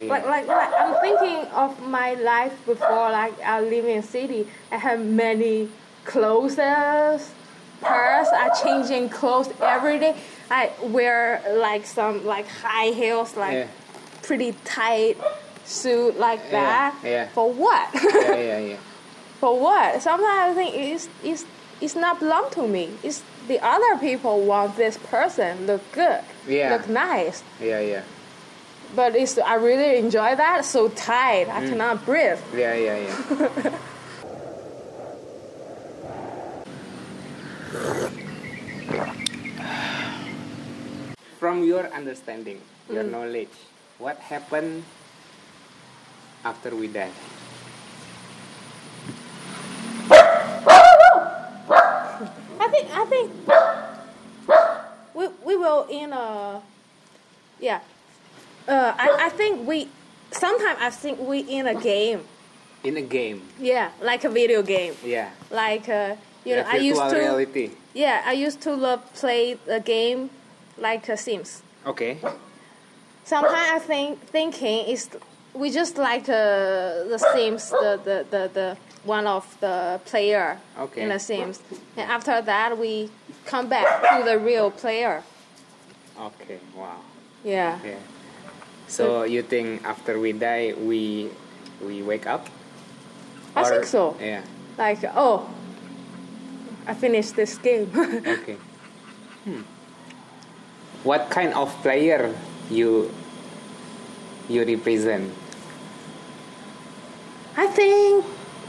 Like, like, like, I'm thinking of my life before. Like, I live in city. I have many clothes. Purse. I changing clothes every day. I wear like some like high heels, like Yeah. pretty tight suit like Yeah, that. yeah. For what? yeah, yeah, yeah. For what? Sometimes I think it's it's it's not belong to me. It's the other people want this person look good, Yeah. look nice. Yeah, yeah. But it's I really enjoy that. So tight, I Mm. cannot breathe. Yeah, yeah, yeah. From your understanding, your knowledge, what happened after we die? I think I think we we will in a yeah. Uh, I I think we sometimes I think we in a game. In a game. Yeah, like a video game. Yeah. Like uh, you Yeah, know, I used to reality. yeah I used to love play a game like uh, Sims. Okay. Sometimes I think thinking is we just like uh, the Sims, the, the, the, the one of the player Okay. in the Sims, and after that we come back to the real player. Okay. Wow. Yeah, Yeah. So you think after we die we we wake up? I Or- think so. Yeah. Like oh, I finished this game. Okay. Hmm. What kind of player you you represent? I think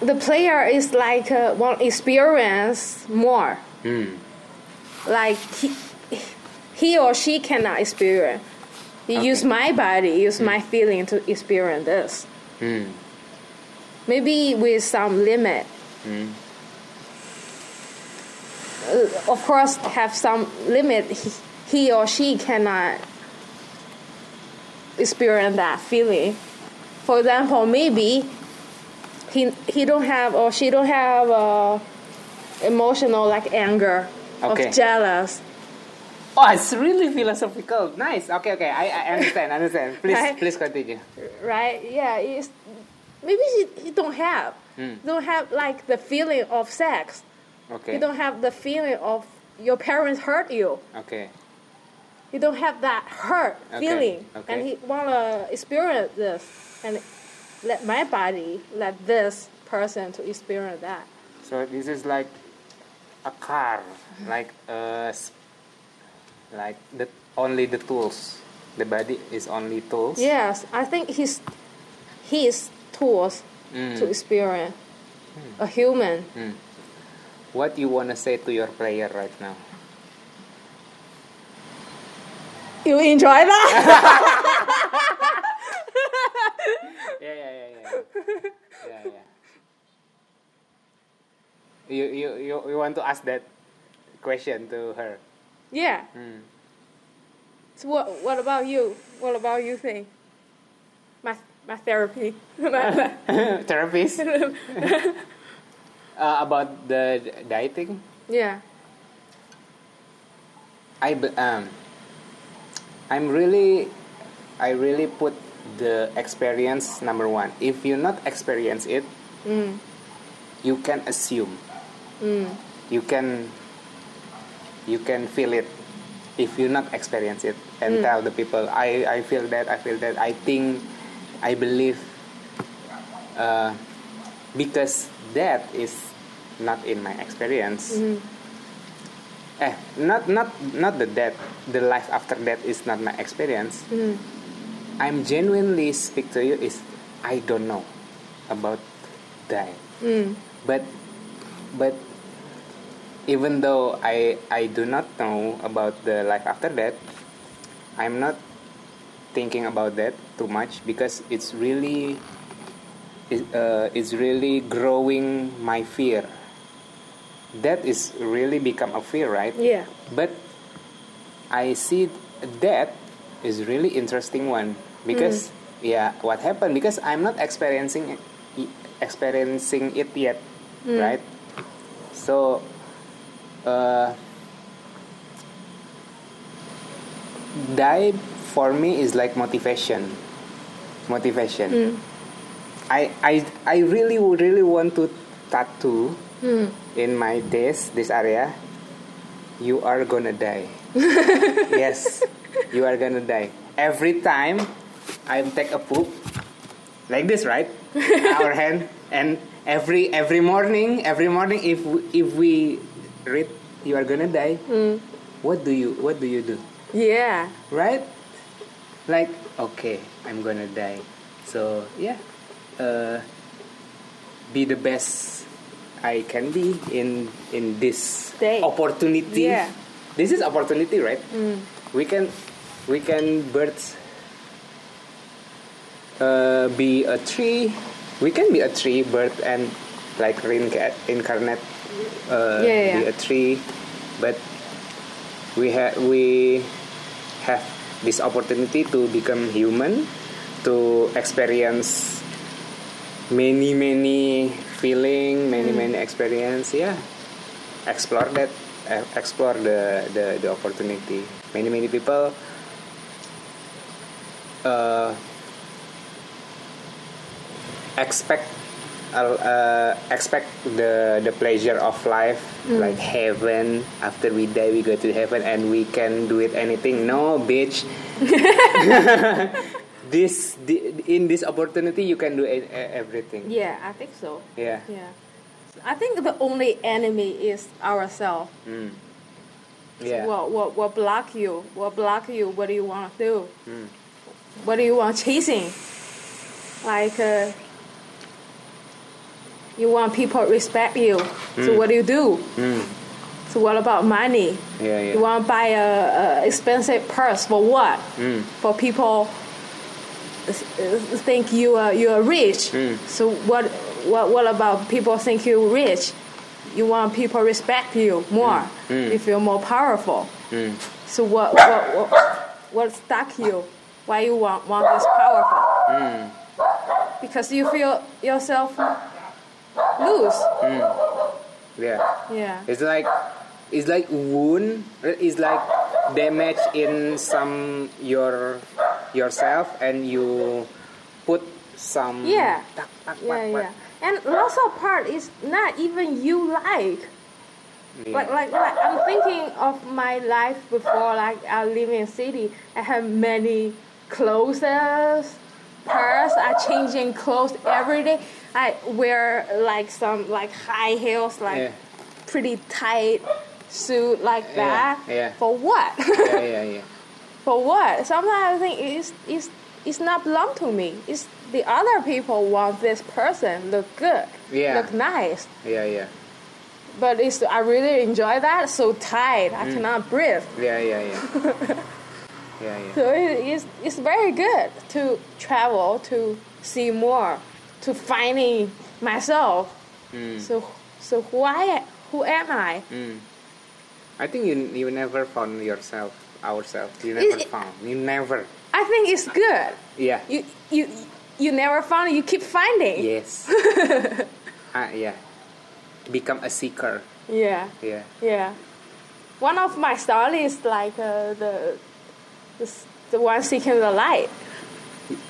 the player is like uh, want experience more. Hmm. Like he, he or she cannot experience. You Okay. use my body, use my feeling to experience this. Hmm. Maybe with some limit. Hmm. Uh, of course, have some limit. He, he or she cannot experience that feeling. For example, maybe he he don't have or she don't have uh, emotional like anger Okay. of jealous. Oh, it's really philosophical. Nice. Okay, okay. I, I understand. Understand. Please, Right. please continue. right? Yeah, it's maybe you, you don't have Hmm. don't have like the feeling of sex. Okay. You don't have the feeling of your parents hurt you. Okay. You don't have that hurt Okay, feeling, okay. and he wanna experience this, and let my body let this person to experience that. So this is like a car, like a, like the only the tools. The body is only tools. Yes, I think he's his tools Mm. to experience a human. Hmm. What you wanna say to your player right now? You enjoy that? yeah, yeah, yeah, yeah. yeah, yeah. You, you, you, you want to ask that question to her? Yeah. Hmm. So what? What about you? What about you think? My my therapy. My- Therapist? uh, about the dieting? yeah. I um, I'm really, I really put the experience number one. If you not experience it, you can assume. You can, you can feel it. If you not experience it and tell the people, I, I feel that, I feel that, I think, I believe, uh, because that is not in my experience. Eh not not not the death the life after death is not my experience. I'm genuinely speak to you is i don't know about die but but even though i i do not know about the life after death i'm not thinking about that too much because it's really uh, it's really growing my fear. That is really become a fear right? Yeah. but I see that is really interesting one because yeah what happened because I'm not experiencing experiencing it yet right? So die for me is like motivation motivation. Hmm. I, I, I really, really want to tattoo hmm. in my this, this area. You are gonna die. yes, you are gonna die. Every time I take a poop, like this, right? Our hand, and every every morning, every morning, if we, if we read, you are gonna die. Hmm. What do you what do you do? Yeah. right? Like, okay, I'm gonna die. So yeah, uh, be the best I can be in in this Day. opportunity. Yeah. This is opportunity, right? We can we can birds uh, be a tree. We can be a tree, bird, and like reincarnate uh, Yeah, yeah, be a tree, but we have we have this opportunity to become human, to experience many many feeling, many many experience. Yeah, explore that, uh, explore the, the the opportunity. Many many people. Uh, expect uh, expect the the pleasure of life like heaven after we die we go to heaven and we can do it anything no bitch this the, in this opportunity you can do e- e- everything Yeah, I think so. yeah Yeah. I think the only enemy is ourselves. mm. yeah What what what block you? What block you? What do you want to do? What do you want chasing? Like uh, you want people to respect you. So what do you do? mm. So what about money? yeah yeah You want to buy a, a expensive purse for what? Mm. For people think you are you are rich. Mm. So what what what about people think you're rich? You want people respect you more. Mm. You feel more powerful. Mm. So what what what, what stuck you? Why you want want this powerful? Mm. Because you feel yourself lose. Hmm. yeah Yeah. It's like it's like wound. It's like damage in some your yourself, and you put some Yeah. tak, tak, Yeah, yeah. And lots of part is not even you like. Yeah. Like, like, like, I'm thinking of my life before, like, I live in city. I have many clothes, purse. I changing clothes every day. I wear like some like high heels, like Yeah. pretty tight suit like Yeah, that. yeah. For what? yeah, yeah, yeah. For what? Sometimes I think it's it's it's not belong to me. It's the other people want this person look good, Yeah. look nice. Yeah, yeah, But it's I really enjoy that. So tight, Mm. I cannot breathe. yeah, yeah, yeah. yeah, yeah. So it is it's very good to travel to see more, to finding myself. Mm. So so who I who am I? Mm. I think you you never found yourself, ourselves. You never it- found. You never. I think it's good. Yeah. You you you never found it. You keep finding. Yes. ah, yeah. Become a seeker. Yeah. Yeah. Yeah. One of my stories like uh, the, the the one seeking the light.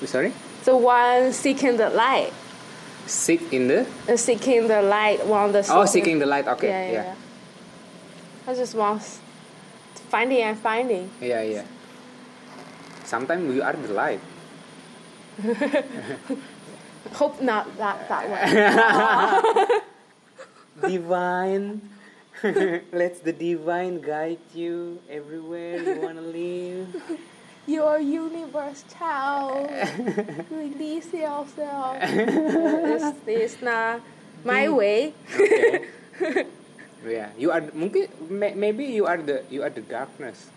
Sorry. The one seeking the light. Seek in the. Uh, seeking the light. One the Oh, seeking the light. Okay. Yeah, yeah, yeah. yeah. I just want finding and finding. Yeah, yeah. Sometimes we are the light. Hope not that that way. Divine. Let the divine guide you everywhere you wanna live. You're a universe child. Release yourself. it's, it's not my way. Okay. yeah, you are mungkin maybe you are the you are the darkness.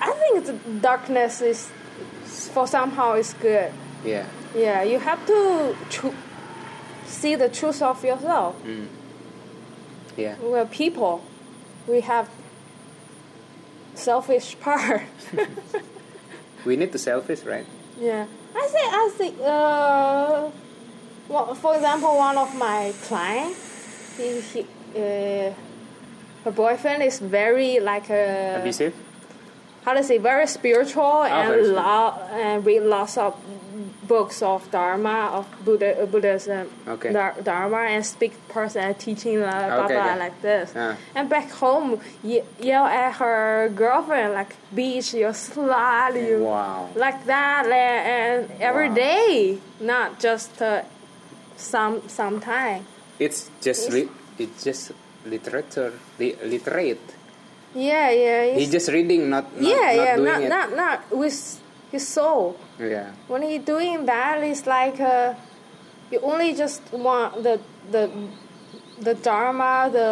I think the darkness is for somehow is good. Yeah. Yeah, you have to tru- see the truth of yourself. Mm. Yeah. We're people. We have selfish part. We need to selfish, right? yeah. I think I think uh well, for example one of my clients he, he uh, her boyfriend is very like a Abusive. how to say very spiritual and very lo- and read lots of books of Dharma of Buddha, uh, Buddhism, Okay. Dharma, and speak person teaching uh, blah Okay, blah okay. like this. Ah. And back home, ye- yell at her girlfriend like, "Bitch, you slut, you." Wow. like that and, and every Wow. day, not just uh, some sometime. It's just re- it's just literature, li- literate. Yeah, yeah, He's just reading, not, not yeah, not yeah, doing not it. not not with his soul. yeah. When he doing that, it's like uh, you only just want the the the dharma, the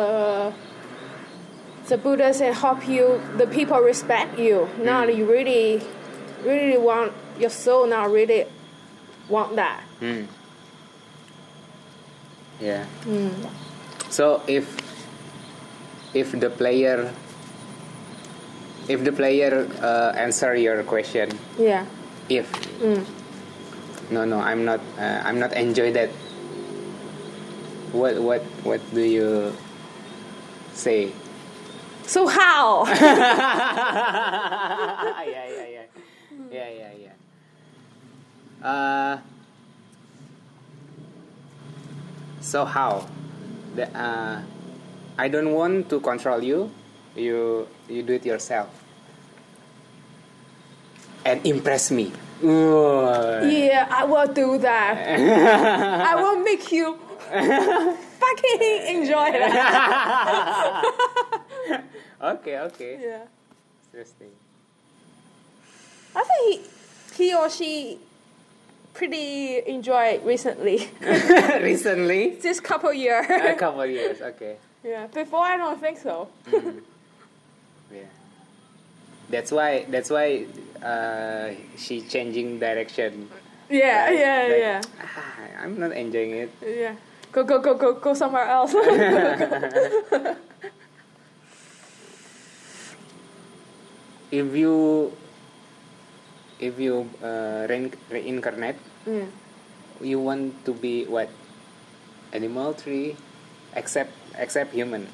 the Buddhas and help you. The people respect you. Not Mm. you really really want your soul. Not really want that. Hmm. Yeah. Hmm. So if if the player if the player uh, answer your question, Yeah. if Mm. no no I'm not uh, I'm not enjoy that. What what what do you say? So how? yeah yeah yeah yeah yeah yeah. Uh, so how? The, uh, I don't want to control you. You you do it yourself and impress me. Ooh. Yeah, I will do that. I will make you fucking enjoy that. okay, okay. Yeah. Interesting. I think he, he or she pretty enjoyed recently. Recently, this couple year. a couple years. Okay. yeah. Before I don't think so. Yeah. That's why. That's why uh, she changing direction. Yeah, Right? yeah, Like, yeah. "Ah, I'm not enjoying it. Yeah. Go go go go go somewhere else. If you if you uh, rein- reincarnate, Mm. you want to be what? Animal, tree, except except human.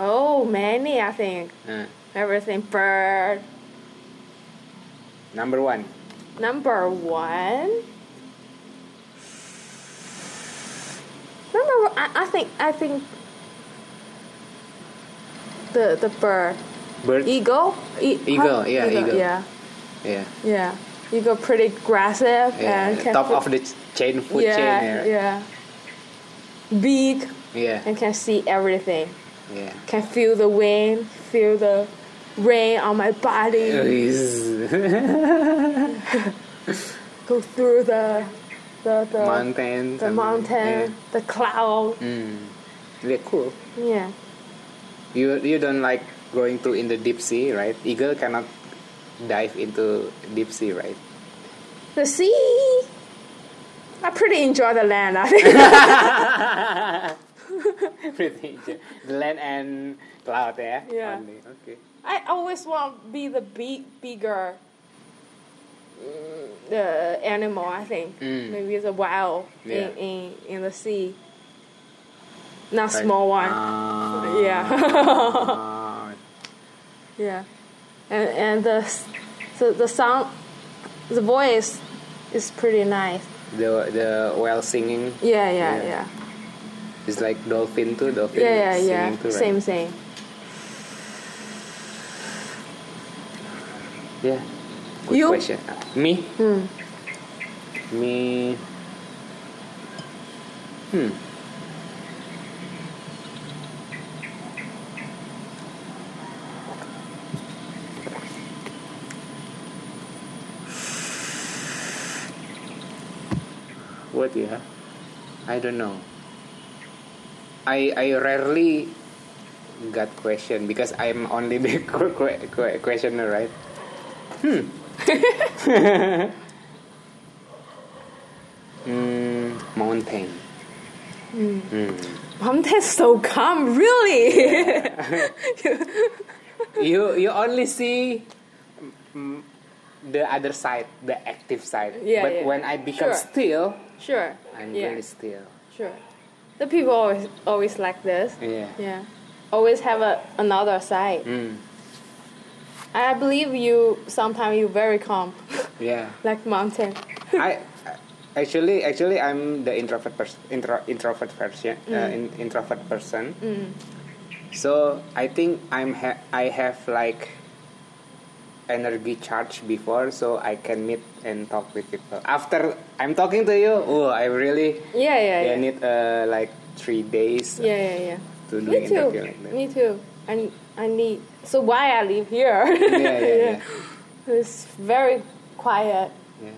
Oh, many I think. Uh, Everything bird. number one. Number one. Number one, I, I think I think the the bird Bird. eagle E- Eagle, huh? yeah, eagle. yeah Yeah. yeah eagle pretty aggressive yeah. and can Top of the chain, food yeah chain. yeah big Yeah. and can see everything Yeah. can feel the wind feel the rain on my body go through the the the mountain. the mountain, the cloud. Yeah. Mm. Yeah, cool. Yeah. You you don't like going to in the deep sea, right? Eagle cannot dive into deep sea, right? The sea. I pretty enjoy the land. I think. Pretty easy. the land and cloud, yeah. Yeah. Only. Okay. I always want to be the big, bigger the animal. I think Mm. maybe the wild Yeah. in, in in the sea. Not small one. ah, Yeah. ah. yeah. And and the the the sound, the voice, is pretty nice. the the whale singing Yeah, yeah, Yeah. yeah. is like dolphin too. Dolphin Yeah, yeah, singing yeah. too, right? Same, same. Yeah. Good You? question. Uh, Me? Hmm. Me. Hmm. What yeah? I don't know. I I rarely got question because I'm only the que- que- que- questioner, right? Hmm. Mm, mountain. Mm. Mountain's so calm, really. You you only see mm, the other side, the active side. Yeah, but yeah. when I become Sure. still, sure. I'm yeah. very still. Sure. The people always always like this. Yeah. Yeah. Always have a another side. Mm. I believe you. Sometimes you very calm, Yeah. like mountain. I actually actually I'm the introvert person intro, introvert version uh, in, introvert person. So I think I'm ha- I have like energy charge before, so I can meet and talk with people. After I'm talking to you, oh, I really Yeah, yeah, yeah, need uh, like three days Yeah, yeah, yeah. to do Me too. like. Me too. I I need. So why I live here? Yeah, yeah, yeah. It's very quiet. yeah.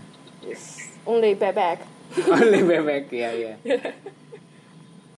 It's only back. Only bebek, yeah, yeah.